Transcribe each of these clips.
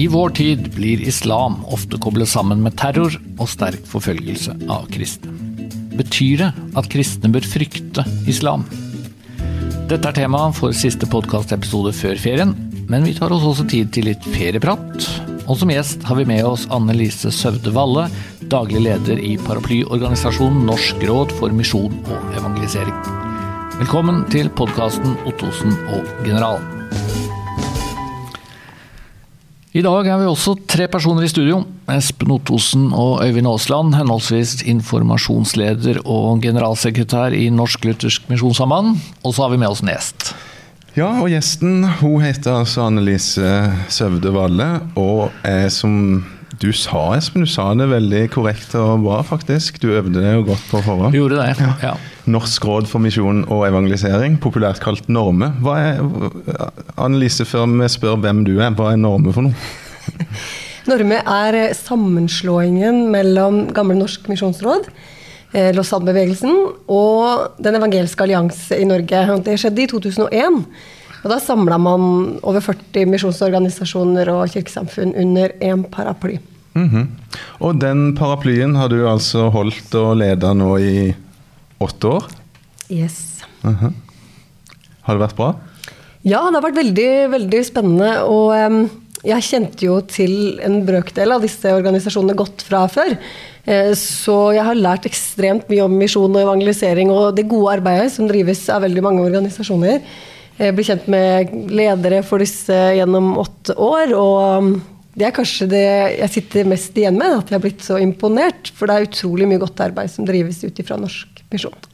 I vår tid blir islam ofte koblet sammen med terror og sterk forfølgelse av kristne. Betyr det at kristne bør frykte islam? Dette er tema for siste podkastepisode før ferien, men vi tar oss også tid til litt ferieprat. Og som gjest har vi med oss Anne Lise Søvde Valle, daglig leder i paraplyorganisasjonen Norsk råd for misjon og evangelisering. Velkommen til podkasten Ottosen og generalen. I dag er vi også tre personer i studio. Espen Ottosen og Øyvind Aasland, henholdsvis informasjonsleder og generalsekretær i Norsk Luthersk Misjonssamband. Og så har vi med oss en gjest. Ja, og gjesten hun heter altså Annelise Søvde Valle og er som du sa, Espen, du sa det veldig korrekt og bra, faktisk. Du øvde det jo godt på forhånd. Gjorde det, ja. ja. Norsk råd for misjon og evangelisering, populært kalt Norme. Hva er, Annelise, før vi spør hvem du er, hva er Norme for noe? Norme er sammenslåingen mellom Gamle Norsk Misjonsråd, eh, Lausanne-bevegelsen og Den evangelske allianse i Norge. Det skjedde i 2001. Og da samla man over 40 misjonsorganisasjoner og kirkesamfunn under én paraply. Mm -hmm. Og den paraplyen har du altså holdt og leda nå i åtte år? Yes. Uh -huh. Har det vært bra? Ja, det har vært veldig, veldig spennende. Og um, jeg kjente jo til en brøkdel av disse organisasjonene godt fra før. Uh, så jeg har lært ekstremt mye om misjon og evangelisering og det gode arbeidet som drives av veldig mange organisasjoner. Blir kjent med ledere for disse gjennom åtte år. og det er kanskje det jeg sitter mest igjen med, at jeg har blitt så imponert. For det er utrolig mye godt arbeid som drives ut ifra norsk misjon.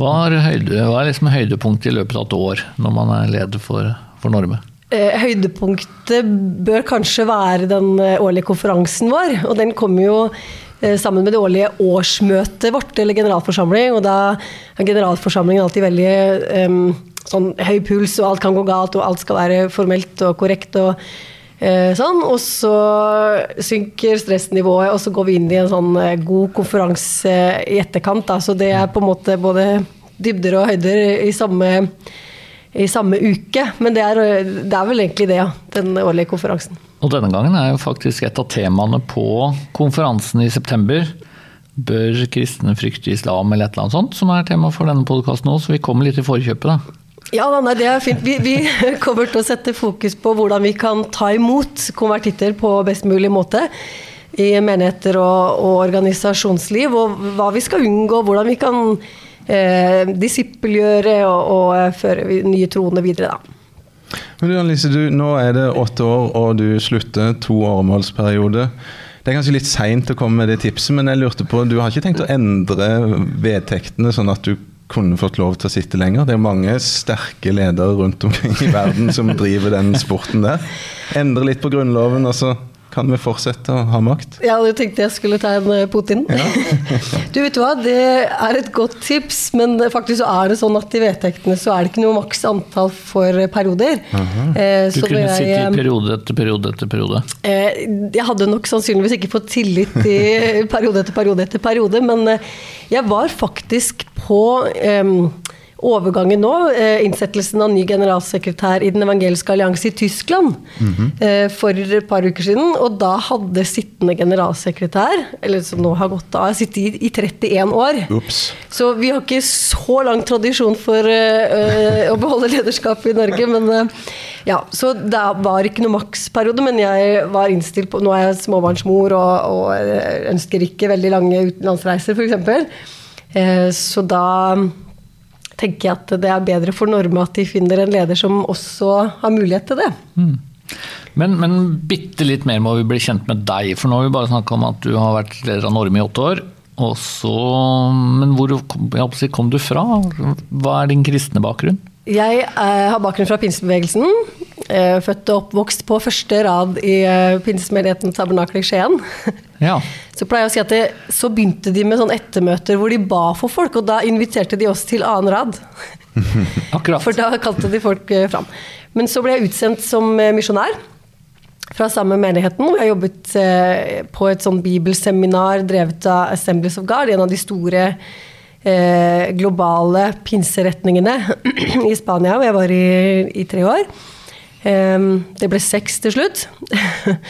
Hva er, høyde, hva er liksom høydepunktet i løpet av et år, når man er leder for, for Norme? Eh, høydepunktet bør kanskje være den årlige konferansen vår. Og den kommer jo eh, sammen med det årlige årsmøtet vårt, eller generalforsamling. Og da er generalforsamlingen alltid veldig eh, sånn høy puls, og alt kan gå galt, og alt skal være formelt og korrekt. og Eh, sånn, og så synker stressnivået, og så går vi inn i en sånn eh, god konferanse i etterkant. Da. Så det er på en måte både dybder og høyder i samme, i samme uke. Men det er, det er, vel egentlig det, ja. Den årlige konferansen. Og denne gangen er jo faktisk et av temaene på konferansen i september. Bør kristne frykte islam, eller et eller annet sånt, som er tema for denne podkasten òg, Så vi kommer litt i forkjøpet, da. Ja, nei, det er fint. Vi, vi, kommer til å sette fokus på hvordan vi kan ta imot konvertitter på best mulig måte. I menigheter og, og organisasjonsliv. Og hva vi skal unngå, hvordan vi kan eh, disippelgjøre og, og, føre nye troende videre. Da. Men du, Annelise, du, nå er det åtte år, og du slutter to åremålsperiode. Det er kanskje litt seint å komme med det tipset, men jeg lurte på, du har ikke tenkt å endre vedtektene sånn at du kunne fått lov til å sitte lenger. Det er mange sterke ledere rundt omkring i verden som driver den sporten der. Endre litt på Grunnloven, og så kan vi fortsette å ha makt. Ja, du tenkte jeg skulle ta en eh, Putin. Ja. du vet hva, Det er et godt tips, men faktisk så er det sånn at i vedtektene så er det ikke noe maks antall for perioder. Uh -huh. eh, du kunne jeg, sitte i eh, periode etter periode etter periode? Eh, jeg hadde nok sannsynligvis ikke fått tillit i periode etter periode etter periode, men eh, jeg var faktisk på um, overgangen nå, eh, innsettelsen av ny generalsekretær i Den evangeliske allianse i Tyskland mm -hmm. for et par uker siden. Og da hadde sittende generalsekretær, eller som nå har gått av, sittet i, i 31 år. Ups. Så vi har ikke så lang tradisjon for uh, å beholde lederskapet i Norge. Men uh, ja, så det var ikke noe maksperiode, men jeg var innstilt på Nå er jeg småbarnsmor og, og ønsker ikke veldig lange utenlandsreiser, f.eks. Uh, så da tenker jeg at det er bedre for Norme at de finner en leder som også har mulighet til det. Mm. Men, men bitte litt mer må vi bli kjent med deg, for nå har vi bare snakka om at du har vært leder av Norme i åtte år. Så, men hvor kom du fra? Hva er din kristne bakgrunn? Jeg eh, har bakgrunn fra pinsebevegelsen. Eh, født og oppvokst på første rad i eh, Pinsesmenigheten Tabernakel i Skien. Ja. Så pleier jeg å si at det, så begynte de med sånn ettermøter hvor de ba for folk, og da inviterte de oss til annen rad. Akkurat. For da kalte de folk fram. Men så ble jeg utsendt som misjonær fra samme menigheten. Jeg jobbet på et sånn bibelseminar drevet av Assemblies of God, en av de store eh, globale pinseretningene i Spania, hvor jeg var i, i tre år. Ehm, Det ble seks til slutt.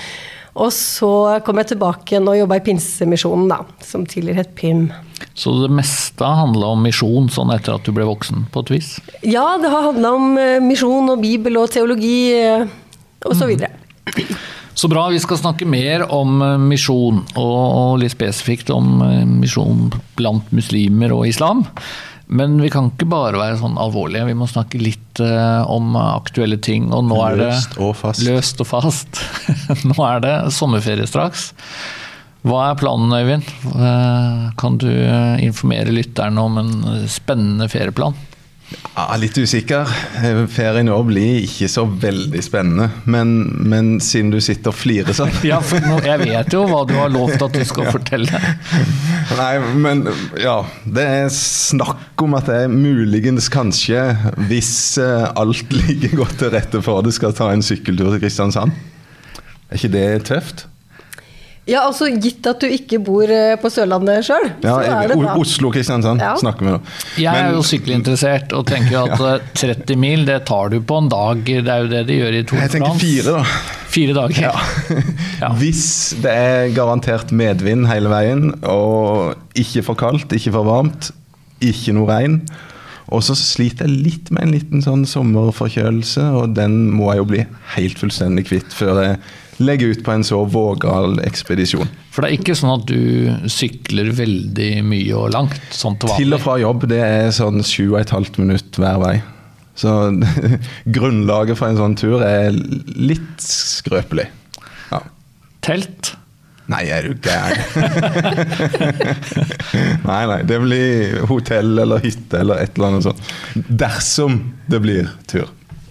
Og så kom jeg tilbake igjen og jobba i Pinsemisjonen, da, som tidligere het PIM. Så det meste handla om misjon, sånn etter at du ble voksen, på et vis? Ja, det har handla om eh, misjon og bibel og teologi eh, og så videre. Så bra. Vi skal snakke mer om eh, misjon, og, litt spesifikt om misjon blant muslimer og islam. Men vi kan ikke bare være sånn alvorlige, vi må snakke litt uh, om aktuelle ting. Og nå er det Løst og fast. Løst og fast. nå er det sommerferie straks. Hva er planen, Øyvind? Uh, Kan du informere lytterne om en spennende ferieplan? Ja, litt usikker. Eh, Ferien år blir ikke så veldig spennende. Men, men siden du sitter og flirer sånn Ja, for nå, Jeg vet jo hva du har lovt at du skal fortelle. Nei, men ja. Det er snakk om at jeg muligens kanskje, hvis eh, alt ligger godt til rette for det, skal ta en sykkeltur til Kristiansand. Er ikke det tøft? Ja, altså Gitt at du ikke bor eh, på Sørlandet sjøl, Ja, så er det bra. Oslo-Kristiansand Ja. snakker vi nå. Jeg er Men- jo sykkelinteressert og tenker jo at ja. 30 mil det tar du på en dag. Det er jo det de gjør i Tour de Jeg tenker fire, da. Fire dager. Ja. Hvis det er garantert medvind hele veien, og ikke for kaldt, ikke for varmt, ikke noe regn. Og så sliter jeg litt med en liten sånn sommerforkjølelse, og den må jeg jo bli helt fullstendig kvitt før jeg legger ut på en så vågal ekspedisjon. For det er ikke sånn at du sykler veldig mye og langt, sånn til vanlig? Til og fra jobb det er sånn sju og et halvt minutt hver vei. Så grunnlaget for en sånn tur er litt skrøpelig. Ja. Telt. Nei, er du gæren? nei, nei. Det blir hotell eller hytte eller et eller annet sånt. Dersom det blir tur.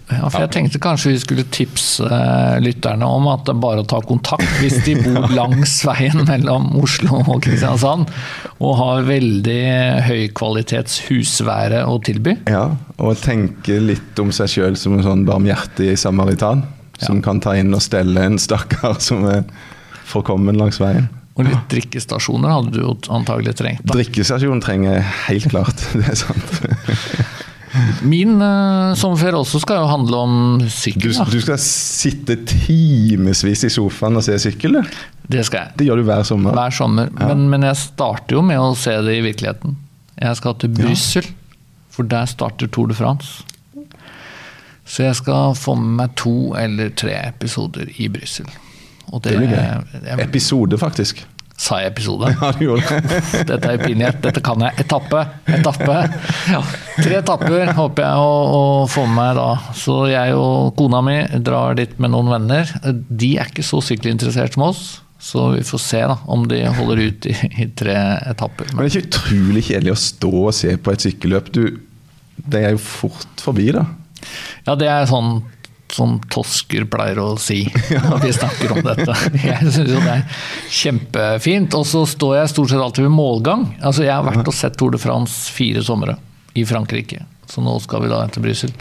Ja, for jeg tenkte kanskje vi skulle tipse eh, lytterne om at det er bare å ta kontakt hvis de bor langs veien mellom Oslo og Kristiansand og har veldig høykvalitets husvære å tilby. Ja, Og tenke litt om seg sjøl som en sånn barmhjertig samaritan. Som kan ta inn og stelle en stakkar som er forkommen langs veien. Og litt drikkestasjoner hadde du antagelig trengt. da. Drikkestasjon trenger jeg helt klart. Det er sant. Min uh, sommerferie også skal jo handle om sykkel. Du, du skal sitte timevis i sofaen og se sykkel, du. Det skal jeg. Det gjør du hver sommer. Hver sommer. Men, men jeg starter jo med å se det i virkeligheten. Jeg skal til Brussel, for der starter Tour de France. Så jeg skal få med meg to eller tre episoder i Brussel. Og Det blir gøy. Episode, faktisk. Sa jeg episode? Ja, du gjorde det. Dette er pinlighet. Dette kan jeg. Etappe. Etappe. Ja. Tre etapper håper jeg å, å få med meg da. Så jeg og kona mi drar dit med noen venner. De er ikke så sykkelinteressert som oss. Så vi får se da, om de holder ut i, i tre etapper. Men det er ikke utrolig kjedelig å stå og se på et sykkelløp. Du, det er jo fort forbi, da. Ja, det er sånn som tosker pleier å si når vi snakker om dette. Jeg syns jo det er kjempefint. Og så står jeg stort sett alltid ved målgang. Altså, jeg har vært og sett Tour de France fire somre i Frankrike. Så nå skal vi da til Brussel.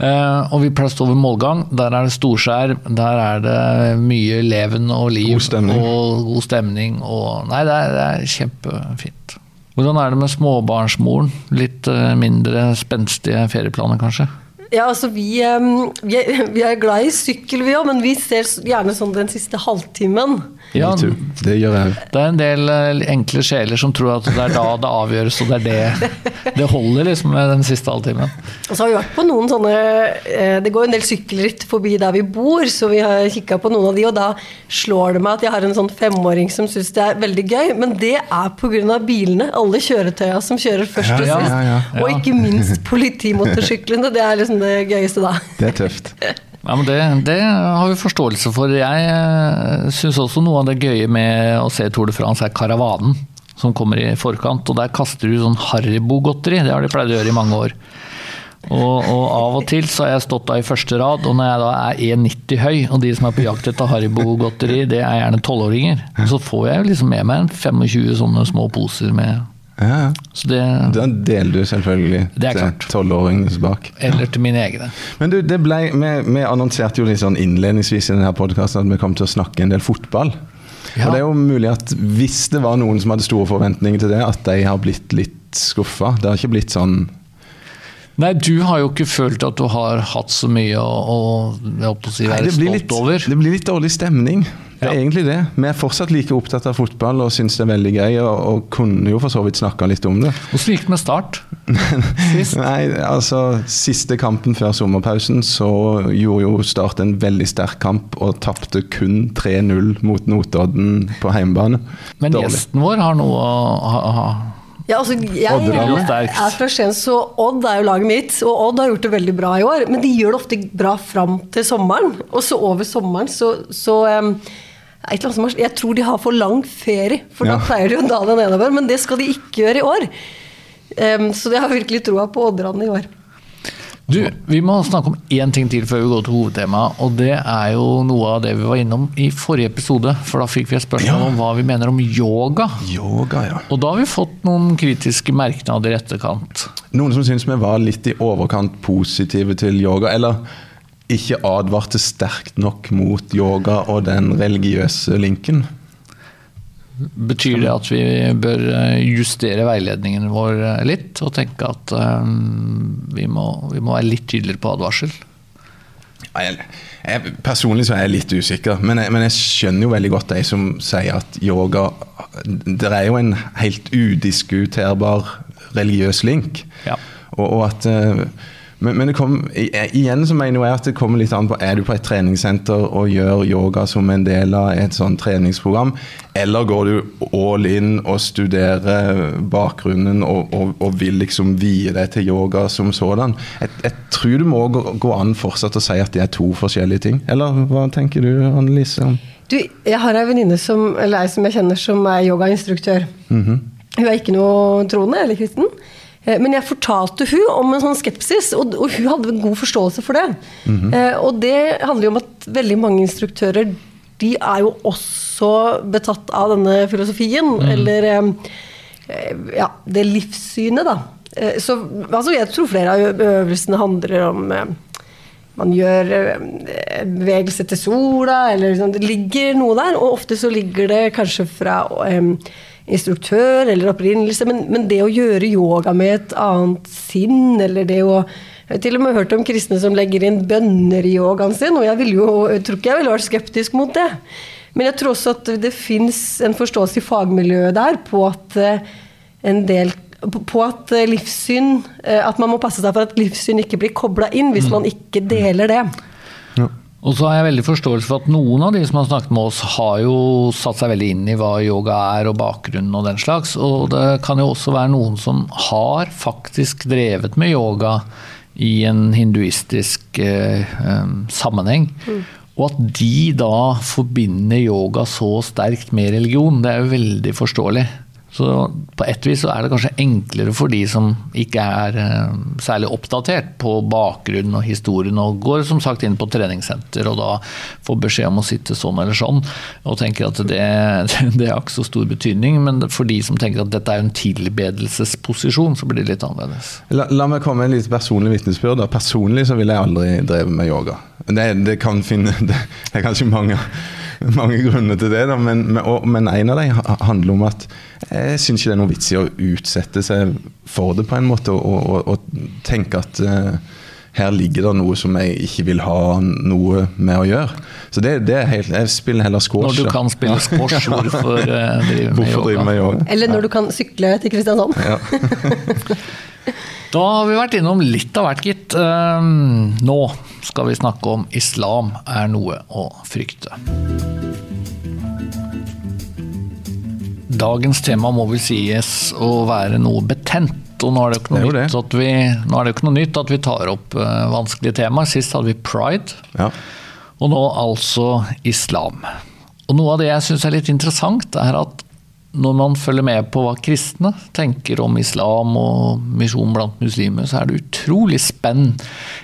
Uh, og vi pleier å stå ved målgang. Der er det storskjær, der er det mye leven og liv. God stemning. Og god stemning. Og, nei, det er, det er kjempefint. Hvordan er det med småbarnsmoren? Litt eh, mindre spenstige ferieplaner, kanskje? Ja, altså vi, eh, vi, er, vi er glad i sykkel, vi òg, men vi ser gjerne sånn den siste halvtimen. Ja, Det gjør jeg. Det er en del eh, enkle sjeler som tror at det er da det avgjøres, og det er det det holder liksom med den siste halvtimen. Og så har vi vært på noen sånne eh, Det går en del sykkelritt forbi der vi bor, så vi har kikka på noen av de, og da slår det meg at jeg har en sånn femåring som syns det er veldig gøy, men det er pga. bilene. Alle kjøretøya som kjører først og Ja, ja, ja, Og ikke minst politimotorsyklene. Det er liksom det gøyeste da. Det er tøft. Ja, men det, det har vi forståelse for. Jeg uh, syns også noe av det gøye med å se Tour de France er karavanen som kommer i forkant. Og der kaster du sånn Haribo-godteri. Det har de pleid å gjøre i mange år. Og, og av og til så har jeg stått da i første rad, og når jeg da er 1,90 høy, og de som er på jakt etter Haribo-godteri, det er gjerne tolvåringer, så får jeg liksom med meg 25 sånne små poser med Ja. Det Da deler du selvfølgelig til klart. tolvåringene bak. Eller til mine egne. Men du, det ble, vi, vi annonserte jo litt sånn innledningsvis i denne podkasten at vi kom til å snakke en del fotball. Ja. Og det er jo mulig at hvis det var noen som hadde store forventninger til det, at de har blitt litt skuffa. Det har ikke blitt sånn Nei, du har jo ikke følt at du har hatt så mye å, å, å si, være Nei, stolt litt, over. det blir litt dårlig stemning. Det er Ja. egentlig det. Vi er fortsatt like opptatt av fotball og syns det er veldig gøy, og, og kunne jo for så vidt snakka litt om det. Hvordan gikk det med Start? Sist? Nei, altså Siste kampen før sommerpausen så gjorde jo Start en veldig sterk kamp og tapte kun 3-0 mot Notodden på hjemmebane. Men Dårlig. gjesten vår har noe å ha, ha. Ja, altså, jeg er fra Skien, så Odd er jo laget mitt. Og Odd har gjort det veldig bra i år. Men de gjør det ofte bra fram til sommeren. Og så over sommeren så, så um, Jeg tror de har for lang ferie, for Ja. da pleier de å dale nedover. Men det skal de ikke gjøre i år. Um, så det har virkelig troa på Odderne i år. Du, vi må snakke om én ting til før vi går til hovedtemaet. Og det er jo noe av det vi var innom i forrige episode. For da fikk vi et spørsmål Ja. om hva vi mener om yoga. Yoga, ja. Og da har vi fått noen kritiske merknader i etterkant. Noen som syns vi var litt i overkant positive til yoga, eller ikke advarte sterkt nok mot yoga og den religiøse linken. Betyr det at vi bør eh, justere veiledningen vår eh, litt, og tenke at eh, vi, må, vi må være litt tydeligere på advarsel? Jeg, jeg, personlig så er jeg litt usikker, men jeg, men jeg skjønner jo veldig godt de som sier at yoga Det er jo en helt udiskuterbar religiøs link. Ja. Og, og at men, men det kom, igjen så mener jeg at det kommer litt an på Er du på et treningssenter og gjør yoga som en del av et sånt treningsprogram, eller går du all in og studerer bakgrunnen og, og, og vil liksom vie deg til yoga som sådan? Jeg, jeg tror det må gå, gå an fortsatt å si at det er to forskjellige ting. Eller hva tenker du, Annelise? Du, jeg har ei venninne som, som jeg kjenner som er yogainstruktør. Hun er ikke noe troende eller kristen. Eh, Men jeg fortalte hun om en sånn skepsis, og, og hun hadde en god forståelse for det. Eh, og det handler jo om at veldig mange instruktører de er jo også betatt av denne filosofien, eller eh, ja, det livssynet, da. Så altså, jeg tror flere av øvelsene handler om man gjør bevegelse til sola, eller liksom, Det ligger noe der, og ofte så ligger det kanskje fra em, instruktør eller opprinnelse, men, men det å gjøre yoga med et annet sinn, eller det å jeg har til og med hørt om kristne som legger inn bønner i yogaen sin, og jeg, vil jo, jeg tror ikke jeg ville vært skeptisk mot det. Men jeg tror også at det fins en forståelse i fagmiljøet der på at eh, en del på- at eh, livssyn eh, At man må passe seg for at livssyn ikke blir kobla inn hvis man ikke deler det. Og så har jeg veldig forståelse for at noen av de som har snakket med oss, har jo satt seg veldig inn i hva yoga er og bakgrunnen og den slags. Og det kan jo også være noen som har faktisk drevet med yoga i en hinduistisk eh, eh, sammenheng. Og at de da forbinder yoga så sterkt med religion, det er jo veldig forståelig. Så på et vis så er det kanskje enklere for de som ikke er eh, særlig oppdatert på bakgrunnen og historien, og går som sagt inn på treningssenter og da får beskjed om å sitte sånn eller sånn, og tenker at det, det har ikke så stor betydning. Men for de som tenker at dette er en tilbedelsesposisjon, så blir det litt annerledes. La, la meg komme med en litt personlig vitnesbyrd. Personlig så ville jeg aldri drevet med yoga. Det, det, kan finne, det, det er kanskje mange, mange grunner til det, da, men, men, og, men en av dem handler om at jeg syns ikke det er noe vits i å utsette seg for det på en måte, og, og, og tenke at uh, her ligger det noe som jeg ikke vil ha noe med å gjøre. Så det, det er helt, Jeg spiller heller squash. Når du kan spille squash, hvorfor eh, drive Hvorfor drive yoga? med yoga? Eller når du kan sykle til Kristiansand. Ja. Da har vi vært innom litt av hvert, gitt. Ehm, Nå skal vi snakke om islam er noe å frykte. Dagens tema må vel sies å være noe betent. Og nå er det jo ikke noe, Det nytt, at vi, nå er det ikke noe nytt at vi tar opp eh, vanskelige temaer. Sist hadde vi pride, Ja. og nå altså islam. Og noe av det jeg syns er litt interessant, er at når man følger med på hva kristne tenker om islam og misjon blant muslimer, så er det utrolig spenn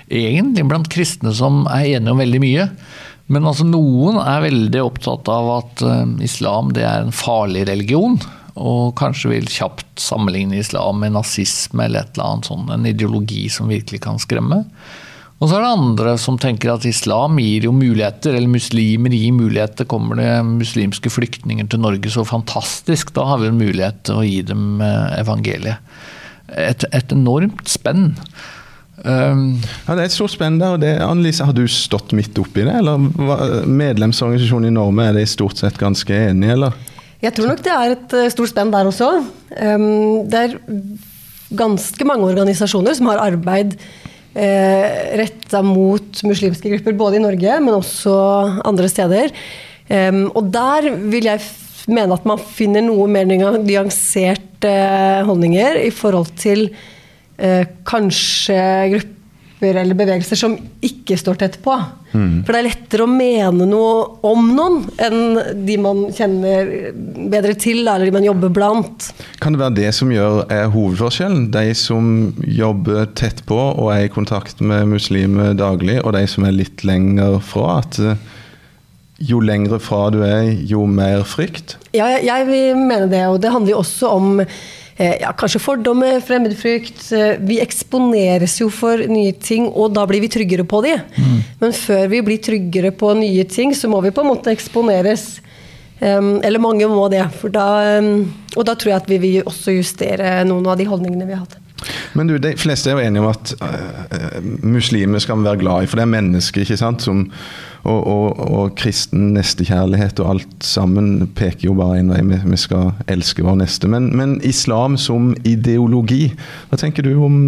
egentlig blant kristne som er enige om veldig mye. Men altså noen er veldig opptatt av at eh, islam det er en farlig religion. Og kanskje vil kjapt sammenligne islam med nazisme eller et eller annet sånn, en ideologi som virkelig kan skremme. Og så er det andre som tenker at islam gir jo muligheter, eller muslimer gir muligheter. Kommer det muslimske flyktninger til Norge, så fantastisk. Da har vi en mulighet til å gi dem eh, evangeliet. Et, et enormt spenn. Um, ja, Det er et stort spenn der. og det, Annelise, Har du stått midt oppi det? eller Medlemsorganisasjonen i Norge, er de stort sett ganske enige, eller? Jeg tror nok det er et eh, stort spenn der også. Um, det er ganske mange organisasjoner som har arbeid eh, retta mot muslimske grupper, både i Norge, men også andre steder. Um, og der vil jeg mene at man finner noe mer nyanserte holdninger i forhold til eh, kanskje grupper eller bevegelser som ikke står tett på. Mm. For det er lettere å mene noe om noen enn de man kjenner bedre til, eller de man jobber blant. Kan det være det som gjør er hovedforskjellen? De som jobber tett på og er i kontakt med muslimer daglig, og de som er litt lenger fra? at eh, jo lengre fra du er, jo mer frykt? Ja, jeg, jeg vil mene det. Og det handler jo også om ja, kanskje fordommer, fremmedfrykt. Eh, vi eksponeres jo for nye ting, og da blir vi tryggere på de. Mm. Men før vi blir tryggere på nye ting, så må vi på en måte eksponeres. Um, eller mange må det. Da, um, og da tror jeg at vi vil også justere noen av de holdningene vi har hatt. Men du, De fleste er jo enige om at uh, muslimer skal vi være glad i, for det er mennesker ikke sant, som og, og, og, kristen nestekjærlighet og alt sammen peker jo bare en vei. Vi, vi skal elske vår neste. Men, men, islam som ideologi, hva tenker du om,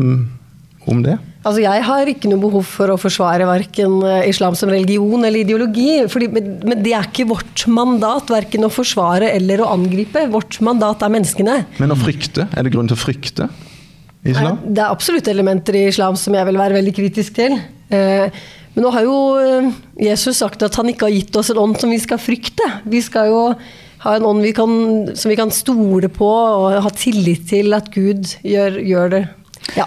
om det? Altså, jeg har ikke noe behov for å forsvare verken eh, islam som religion eller ideologi. Fordi, men det er ikke vårt mandat, verken å forsvare eller å angripe. Vårt mandat er menneskene. Men å frykte? Er det grunn til å frykte islam? Det er absolutt elementer i islam som jeg vil være veldig kritisk til. Eh, men nå har jo eh, Jesus sagt at han ikke har gitt oss en ånd som vi skal frykte. Vi skal jo ha en ånd vi kan, som vi kan stole på og ha tillit til at Gud gjør, gjør det. Ja,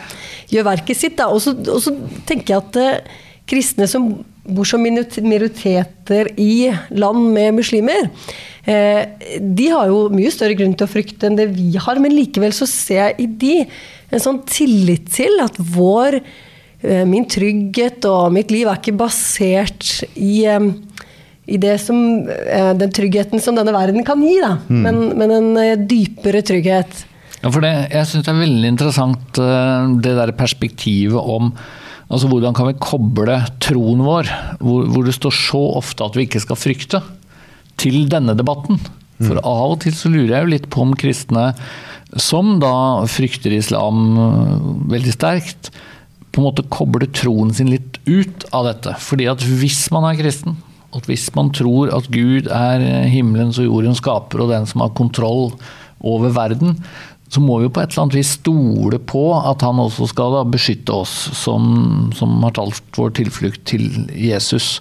gjør verket sitt. Og så tenker jeg at eh, kristne som bor som minoriteter i land med muslimer, eh, de har jo mye større grunn til å frykte enn det vi har. Men likevel så ser jeg i de en sånn tillit til at vår Eh, min trygghet og mitt liv er ikke basert i, eh, i som, eh, den tryggheten som denne verden kan gi, da. Mm. Men, men, en dypere trygghet. Ja, for det, jeg syns det er veldig interessant det der perspektivet om altså hvordan kan vi koble troen vår, hvor, hvor, det står så ofte at vi ikke skal frykte, til denne debatten. For mm. av og til så lurer jeg jo litt på om kristne som da frykter islam veldig sterkt, på en måte kobler troen sin litt ut av dette. Fordi at hvis man er kristen, at hvis man tror at Gud er himmelens og jordens skaper og den som har kontroll over verden, så må vi jo på et eller annet vis stole på at han også skal beskytte oss som, som har talt vår tilflukt til Jesus.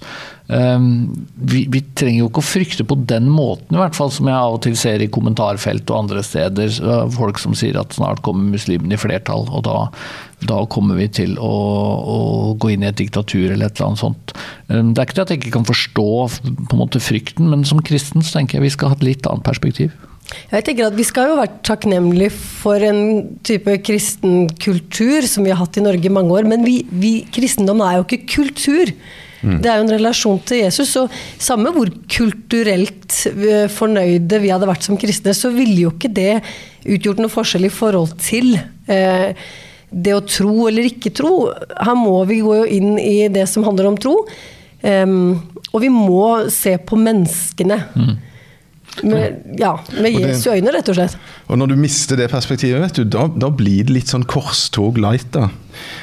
Um, vi, vi, trenger jo ikke å frykte på den måten, i hvert fall som jeg av og til ser i kommentarfelt og andre steder. Folk som sier at snart kommer muslimene i flertall, og da, da kommer vi til å, å, gå inn i et diktatur eller et eller annet sånt. Um, det er ikke det at jeg ikke kan forstå på en måte frykten, men som kristen så tenker jeg vi skal ha et litt annet perspektiv. Jeg tenker at Vi skal jo være takknemlige for en type kristen kultur som vi har hatt i Norge i mange år. Men vi, vi, kristendommen er jo ikke kultur. Mm. Det er jo en relasjon til Jesus. Og samme hvor kulturelt eh, fornøyde vi hadde vært som kristne, så ville jo ikke det utgjort noe forskjell i forhold til eh, det å tro eller ikke tro. Her må vi gå inn i det som handler om tro. Um, og vi må se på menneskene. Mm. Med, ja, med Jesu øyne, rett og slett. Og når du mister det perspektivet, vet du, da, da blir det litt sånn korstog light. da.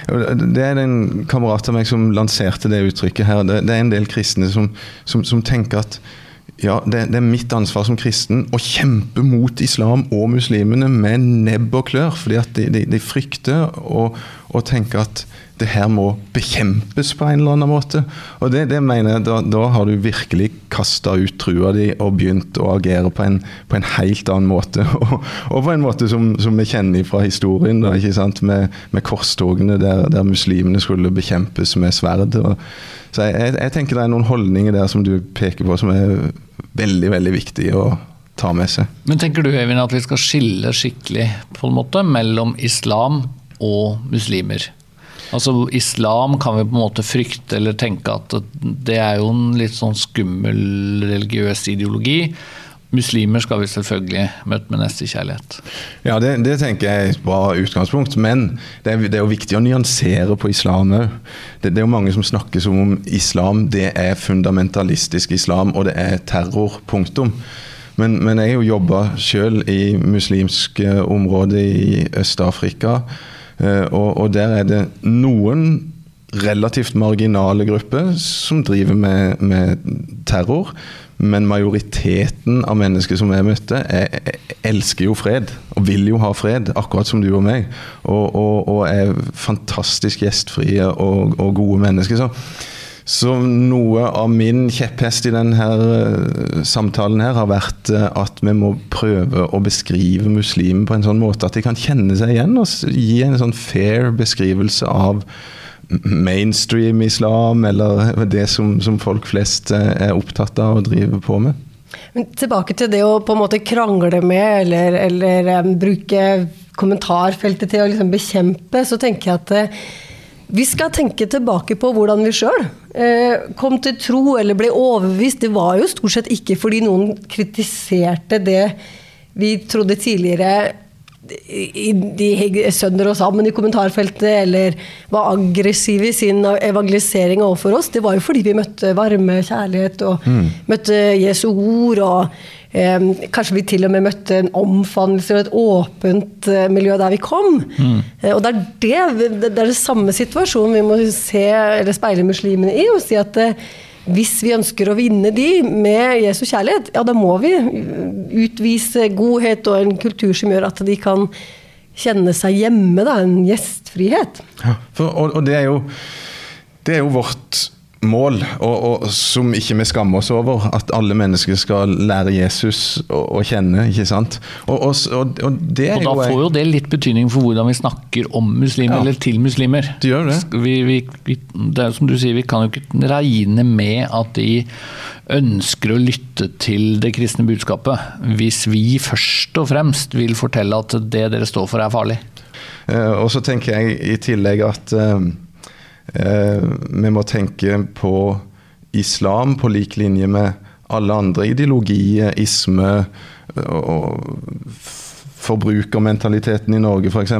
Det er en kamerat av meg som lanserte det uttrykket her. Det, det er en del kristne som, som, som tenker at ja, det, det, er mitt ansvar som kristen å kjempe mot islam og muslimene med nebb og klør. Fordi at de, de, de frykter og, og tenker at det her må bekjempes på en eller annen måte. Og det, det mener jeg, da, da, har du virkelig kasta ut trua di og begynt å agere på en, på en helt annen måte. Og, og, på en måte som, som vi kjenner fra historien, da? Med, med korstogene der, der, muslimene skulle bekjempes med sverd. Og, så jeg, jeg, tenker det er noen holdninger der som du peker på som er veldig, veldig viktige å ta med seg. Men tenker du Evin, at vi skal skille skikkelig på en måte mellom islam og muslimer? Altså Islam kan vi på en måte frykte eller tenke at det er jo en litt sånn skummel religiøs ideologi. muslimer skal vi selvfølgelig møte med nestekjærlighet. Ja, det, det, tenker jeg er et bra utgangspunkt. Men det er, det er jo viktig å nyansere på islam òg. Det, det, er jo mange som snakker som om islam det er fundamentalistisk islam, og det er terror. Punktum. Men, men jeg har jo jobba sjøl i muslimske områder i Øst-Afrika, eh, og, og der er det noen relativt marginale grupper som driver med, med terror. Men majoriteten av mennesker som jeg møtte, er, elsker jo fred. Og vil jo ha fred, akkurat som du og meg. Og, og, og er fantastisk gjestfrie og, og gode mennesker. Så, så, noe av min kjepphest i denne uh, samtalen her har vært uh, at vi må prøve å beskrive muslimer på en sånn måte at de kan kjenne seg igjen og gi en sånn fair beskrivelse av mainstream islam, eller det som, som, folk flest eh, er opptatt av å drive på med. Men tilbake til det å på en måte krangle med, eller, eller um, bruke kommentarfeltet til å liksom bekjempe, så tenker jeg at vi skal tenke tilbake på hvordan vi sjøl uh, kom til tro eller ble overbevist. Det var jo stort sett ikke fordi noen kritiserte det vi trodde tidligere i, de sønner og sammen i kommentarfeltet, eller var aggressive i sin evangelisering overfor oss, det var jo fordi vi møtte varme kjærlighet og mm. møtte Jesu ord. og eh, Kanskje vi til og med møtte en omfavnelse og et åpent eh, miljø der vi kom. Mm. Eh, og det er det, det er det samme situasjonen vi må se, eller speile muslimene i, og si at eh, hvis vi ønsker å vinne de med Jesu kjærlighet, ja, da må vi utvise godhet og en kultur som gjør at de kan kjenne seg hjemme. Da, en gjestfrihet. Ja, for, og, og det, er jo, det er jo vårt mål, og, og, som ikke vi skammer oss over. At alle mennesker skal lære Jesus å, kjenne. ikke sant? Og, og, og Da får jo det litt betydning for hvordan vi snakker om muslimer, ja. eller til muslimer. Det gjør det. Vi, vi, vi, det er som du sier, vi kan jo ikke regne med at de ønsker å lytte til det kristne budskapet, hvis vi først og fremst vil fortelle at det dere står for er farlig. Uh, og så tenker jeg i tillegg at uh, vi må tenke på islam på lik linje med alle andre ideologier, isme og forbrukermentaliteten i Norge f.eks.,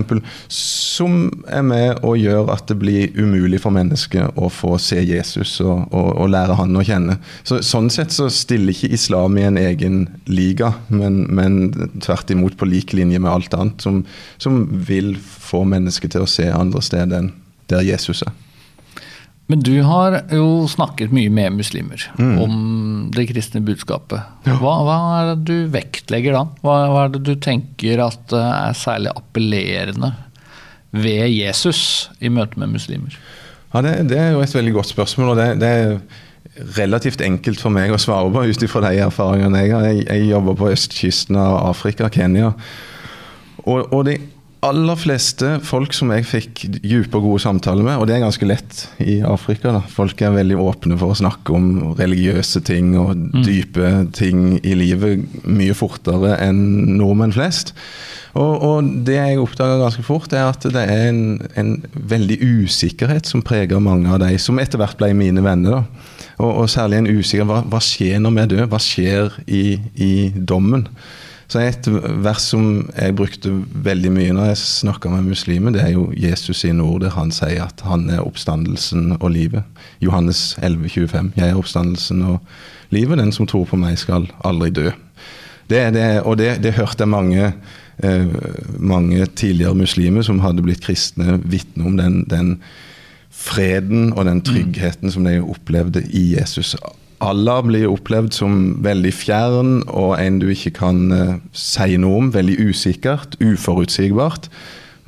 som er med og gjør at det blir umulig for mennesket å få se Jesus og, og, og lære han å kjenne. Så, sånn sett så stiller ikke islam i en egen liga, men, men tvert imot på lik linje med alt annet, som, som vil få mennesket til å se andre steder enn der Jesus er. Men du har jo snakket mye med muslimer mm. om det kristne budskapet. Hva, hva, er det du vektlegger da? Hva, hva, er det du tenker at er særlig appellerende ved Jesus i møte med muslimer? Ja, det, det er jo et veldig godt spørsmål. og det, det er relativt enkelt for meg å svare på ut ifra de erfaringene jeg har. Jeg, jeg jobber på østkysten av Afrika, Kenya. Og, og de aller fleste folk som jeg fikk dype og gode samtaler med, og det er ganske lett i Afrika. da, Folk er veldig åpne for å snakke om religiøse ting og mm. dype ting i livet mye fortere enn nordmenn flest. Og, og det jeg oppdaga ganske fort, er at det er en, en, veldig usikkerhet som preger mange av de som etter hvert ble mine venner. da. Og, og særlig en usikkerhet hva, hva skjer når vi er døde? Hva skjer i, i dommen? Så Et vers som jeg brukte veldig mye når jeg snakka med muslimer, det er jo Jesus sine ord der han sier at han er oppstandelsen og livet. Johannes 11, 25. Jeg er oppstandelsen og livet. Den som tror på meg, skal aldri dø. Det, det, og det, det hørte jeg mange, eh, mange tidligere muslimer som hadde blitt kristne, vitne om den, den freden og den tryggheten som de opplevde i Jesus Allah blir opplevd som veldig fjern og en du ikke kan uh, si noe om. Veldig usikkert, uforutsigbart.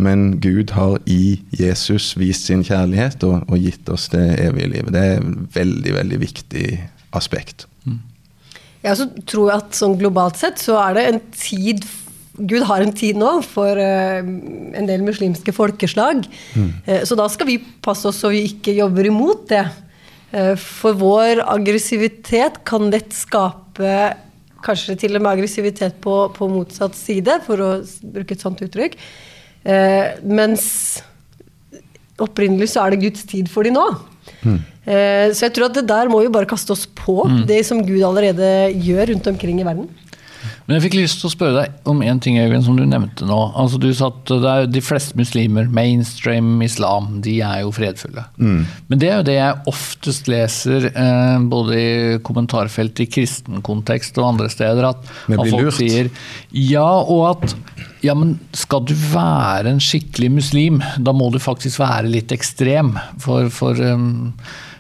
Men Gud har i Jesus vist sin kjærlighet og, og gitt oss det evige livet. Det er et veldig, veldig viktig aspekt. Mm. Jeg også tror at sånn globalt sett så er det en tid Gud har en tid nå for uh, en del muslimske folkeslag. Mm. Uh, så da skal vi passe oss så vi ikke jobber imot det. Eh, for vår aggressivitet kan lett skape kanskje til og med aggressivitet på, på motsatt side, for å bruke et sånt uttrykk. Eh, mens opprinnelig så er det Guds tid for de nå. Mm. Eh, så jeg tror at det der må vi bare kaste oss på, mm. det som Gud allerede gjør rundt omkring i verden. Men jeg fikk lyst til å spørre deg om en ting, Øyvind, som du nevnte nå. Altså Du sa at det er de fleste muslimer, mainstream islam, de er jo fredfulle. Mm. Men det er jo det jeg oftest leser, eh, både i kommentarfelt i kristen kontekst og andre steder, at, at folk lurt. sier ja, og at ja, men skal du være en skikkelig muslim, da må du faktisk være litt ekstrem. For, for um,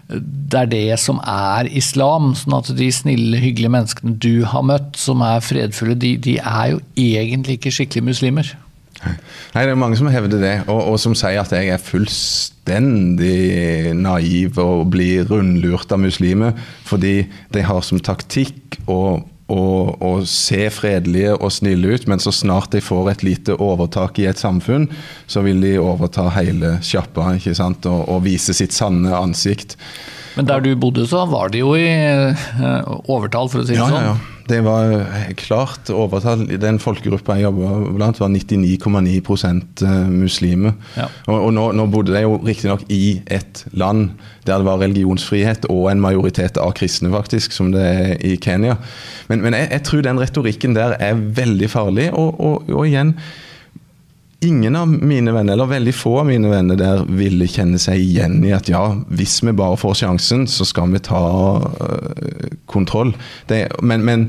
det er det som er islam. Sånn at de snille, hyggelige menneskene du har møtt, som er fredfulle, de, de er jo egentlig ikke skikkelige muslimer. Nei, Det er mange som hevder det, og, og som sier at jeg er fullstendig naiv og blir rundlurt av muslimer fordi de har som taktikk å, å, å se fredelige og snille ut, men så snart de får et lite overtak i et samfunn, så vil de overta hele sjappa? Og, og vise sitt sanne ansikt. Men der du bodde, så var de jo i eh, overtall, for å si det Ja, sånn. ja, ja. Det var eh, klart overtall. Den folkegruppa jeg jobba blant, var 99,9% muslimer. Ja. Og, og nå, nå bodde de jo riktignok i et land der det var religionsfrihet og en majoritet av kristne, faktisk, som det er i Kenya. Men, men jeg, jeg tror den retorikken der er veldig farlig. Og, og, og igjen Ingen av mine venner, eller veldig få av mine venner der, ville kjenne seg igjen i at ja, hvis vi bare får sjansen, så skal vi ta øh, kontroll. Det, men, men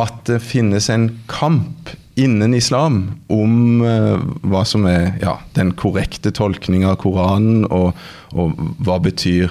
at det finnes en kamp innen islam om øh, hva som er ja, den korrekte tolkninga av Koranen, og, og hva betyr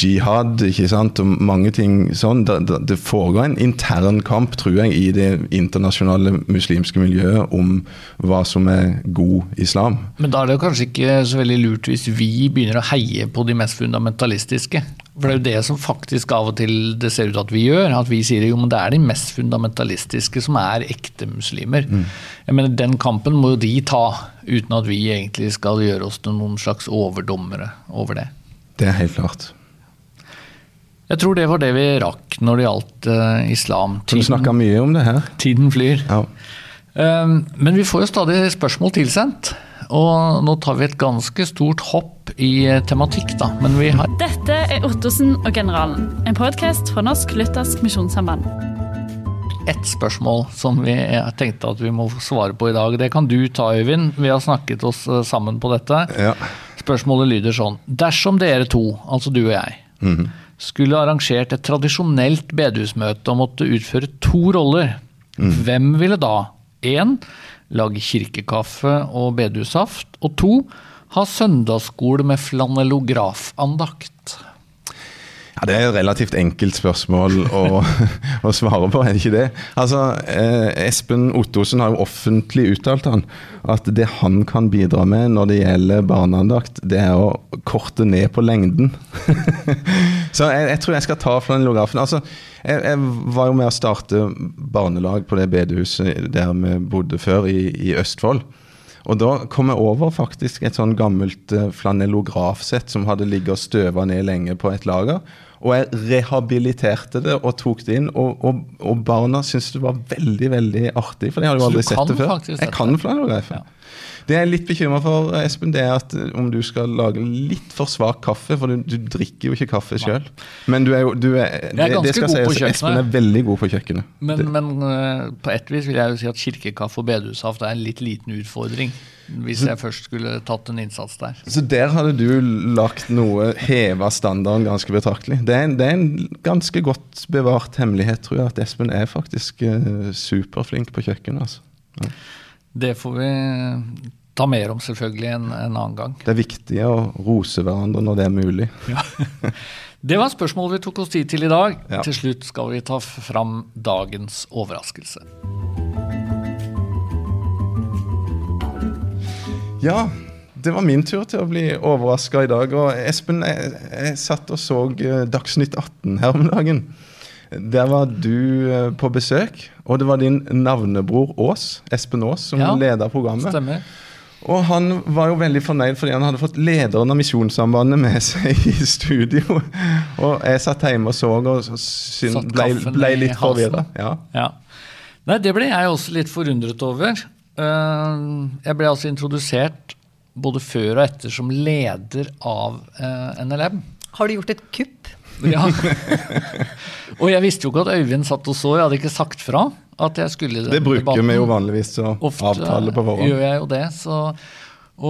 jihad, ikke sant, og mange ting sånn. Det, foregår en intern kamp, tror jeg, i det internasjonale muslimske miljøet om hva som er god islam. Men da er det jo kanskje ikke så veldig lurt hvis vi begynner å heie på de mest fundamentalistiske. For det er jo det som faktisk av og til det ser ut at vi gjør. At vi sier jo men det er de mest fundamentalistiske som er ekte muslimer. Jeg mener Den kampen må jo de ta, uten at vi egentlig skal gjøre oss til noen slags overdommere over det. Det er helt klart. Jeg tror det var det vi rakk når det gjaldt uh, islam. Tiden, du snakka mye om det her. tiden flyr. Ja. Um, Men vi får jo stadig spørsmål tilsendt. Og nå tar vi et ganske stort hopp i eh, tematikk, da. Men vi har Dette er Ottosen og generalen, en podkast fra Norsk Luthersk Misjonssamband. ett spørsmål som vi tenkte at vi må svare på i dag. Det kan du ta, Øyvind. Vi har snakket oss eh, sammen på dette. Ja. Spørsmålet lyder sånn. Dersom dere to, altså du og jeg, skulle arrangert et tradisjonelt bedehusmøte og måtte utføre to roller, hvem ville da? Én lage kirkekaffe og bedehussaft, og to ha søndagsskole med flanellografandakt? Ja, Det er et relativt enkelt spørsmål å, å svare på, er det ikke det? Altså, eh, Espen Ottosen har jo offentlig uttalt han, at det han kan bidra med når det gjelder barneandakt, det er å korte ned på lengden. Så jeg, jeg tror jeg skal ta flanellografen. Altså, jeg, jeg var jo med å starte barnelag på det bedehuset der vi bodde før, i, i Østfold. Og da kom jeg over faktisk et sånn gammelt eh, flanellografsett som hadde ligget og støva ned lenge på et lager. Og jeg rehabiliterte det og tok det inn, og, og, og barna syntes det var veldig veldig artig. For de hadde jo aldri sett det før. Jeg kan flanellografen. Ja. Det jeg er litt bekymra for, Espen, det er at eh, om du skal lage litt for svak kaffe, for du, du drikker jo ikke kaffe sjøl. Men du er jo du er, Jeg er det, det skal sies. Espen er veldig god på kjøkkenet. Men, men eh, på ett vis vil jeg jo si at kirkekaffe og bedehussaft er en litt liten utfordring. Hvis jeg først skulle tatt en innsats der. Så der hadde du lagt noe, heva standarden ganske betraktelig. Det er, en, det er en ganske godt bevart hemmelighet, tror jeg, at Espen er faktisk eh, superflink på kjøkkenet. Altså. Det får vi ta mer om selvfølgelig en, en annen gang. Det er viktig å rose hverandre når det er mulig. Det var spørsmålet vi tok oss tid til i dag. Ja. Til slutt skal vi ta fram dagens overraskelse. Ja, det var min tur til å bli overraska i dag. Og Espen, jeg, jeg satt og så eh, Dagsnytt 18 her om dagen. Der var du eh, på besøk, og det var din navnebror Ås, Espen Aas, som Ja, leda programmet. Stemmer. Og han var jo veldig fornøyd fordi han hadde fått lederen av Misjonssambandet med seg i studio. Og jeg satt hjemme og så og ble, ble litt forvirra. Ja. Ja. Nei, det ble jeg også litt forundret over. Eh, Jeg ble altså introdusert både før og etter som leder av eh, NLM. Har du gjort et kupp? Ja. og jeg visste jo ikke at Øyvind satt og så, jeg hadde ikke sagt fra at jeg skulle Det bruker debatten. vi jo vanligvis å Ofte avtale på forhånd. gjør jeg jo det. Så,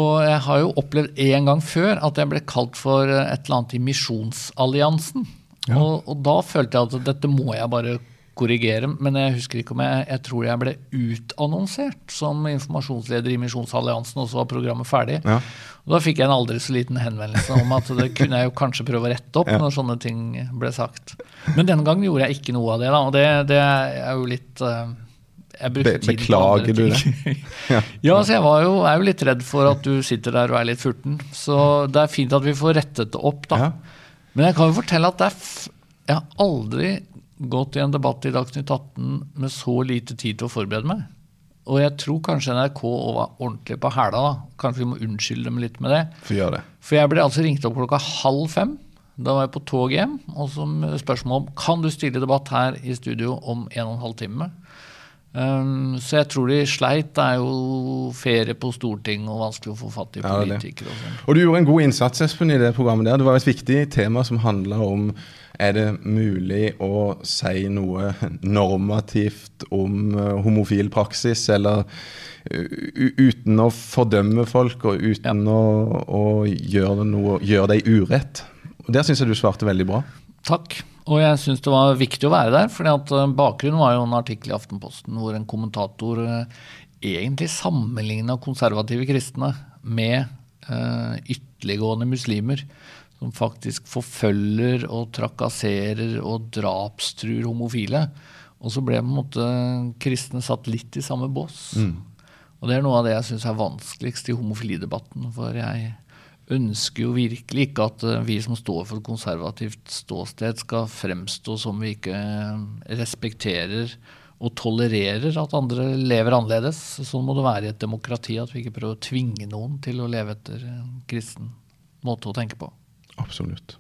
og jeg har jo opplevd en gang før at jeg ble kalt for et eller annet i Misjonsalliansen. Og, og da følte jeg at dette må jeg bare korrigere, men jeg husker ikke om jeg Jeg tror jeg ble utannonsert som informasjonsleder i Misjonsalliansen, og så var programmet ferdig. Ja. Og da fikk jeg en aldri så liten henvendelse om at det kunne jeg jo kanskje prøve å rette opp Ja. når sånne ting ble sagt. Men denne gangen gjorde jeg ikke noe av det, da, og det, det er jo litt eh, Be- beklager du det? Ja. ja, så jeg var jo, er jo litt redd for at du sitter der og er litt furten. Så det er fint at vi får rettet det opp, da. Ja. Men jeg kan jo fortelle at det er f jeg har aldri gått i en debatt i Dagsnytt 18 med så lite tid til å forberede meg. Og jeg tror kanskje NRK var ordentlig på hæla. da. Kanskje vi må unnskylde dem litt med det. For, gjør det. For jeg ble altså ringt opp klokka halv fem. Da var jeg på tog hjem, og så spørsmål om kan du stille debatt her i studio om en og en halv time. Um, så jeg tror de sleit. Det er jo ferie på Stortinget og vanskelig å få fatt i Ja, er politikere. og sånn. Og du gjorde en god innsats Espen, i det programmet der. Det var et viktig tema som handla om er det mulig å si noe normativt om eh, homofil praksis, eller uten å fordømme folk og uten å, å gjøre, noe, gjøre dem urett. Der syns jeg du svarte veldig bra. Takk. Og jeg syns det var viktig å være der, for eh, bakgrunnen var jo en artikkel i Aftenposten hvor en kommentator eh, egentlig sammenligna konservative kristne med eh, ytterliggående muslimer. Som faktisk forfølger og trakasserer og drapstruer homofile. Og så ble på en måte kristne satt litt i samme bås. Og det er noe av det jeg syns er vanskeligst i homofilidebatten. For jeg ønsker jo virkelig ikke at eh, vi som står for et konservativt ståsted, skal fremstå som vi ikke eh, respekterer og tolererer at andre lever annerledes. Sånn må det være i et demokrati, at vi ikke prøver å tvinge noen til å leve etter en kristen måte å tenke på. Absolutt.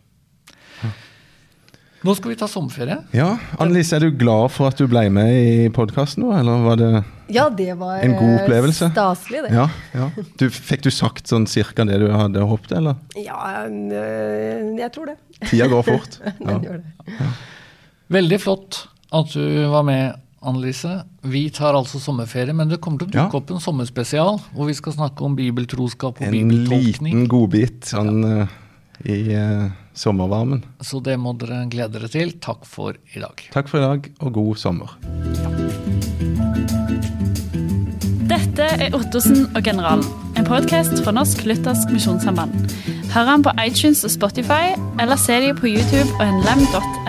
Nå skal vi ta sommerferie. Ja, Annelise, er du glad for at du ble med i podkasten nå, eller var det Ja, det var En god eh, opplevelse. Staselig, det. Ja. ja. Du, fikk du sagt sånn cirka det du hadde håpet, eller? Ja, øh, jeg tror det. Tida går fort. Ja. Den gjør det. Veldig flott at du var med, Annelise. Vi tar altså sommerferie, men det kommer til å dukke Ja. opp en sommerspesial hvor vi skal snakke om bibeltroskap og En bibeltolkning. liten godbit sånn eh, i uh, sommervarmen. Så det må dere glede dere til. Takk for i dag. Takk for i dag, og god sommer. Dette er Ottosen og generalen, en podkast fra Norsk Luthersk Misjonssamband. Hør han på iTunes og Spotify, eller se dem på YouTube og nlem.no.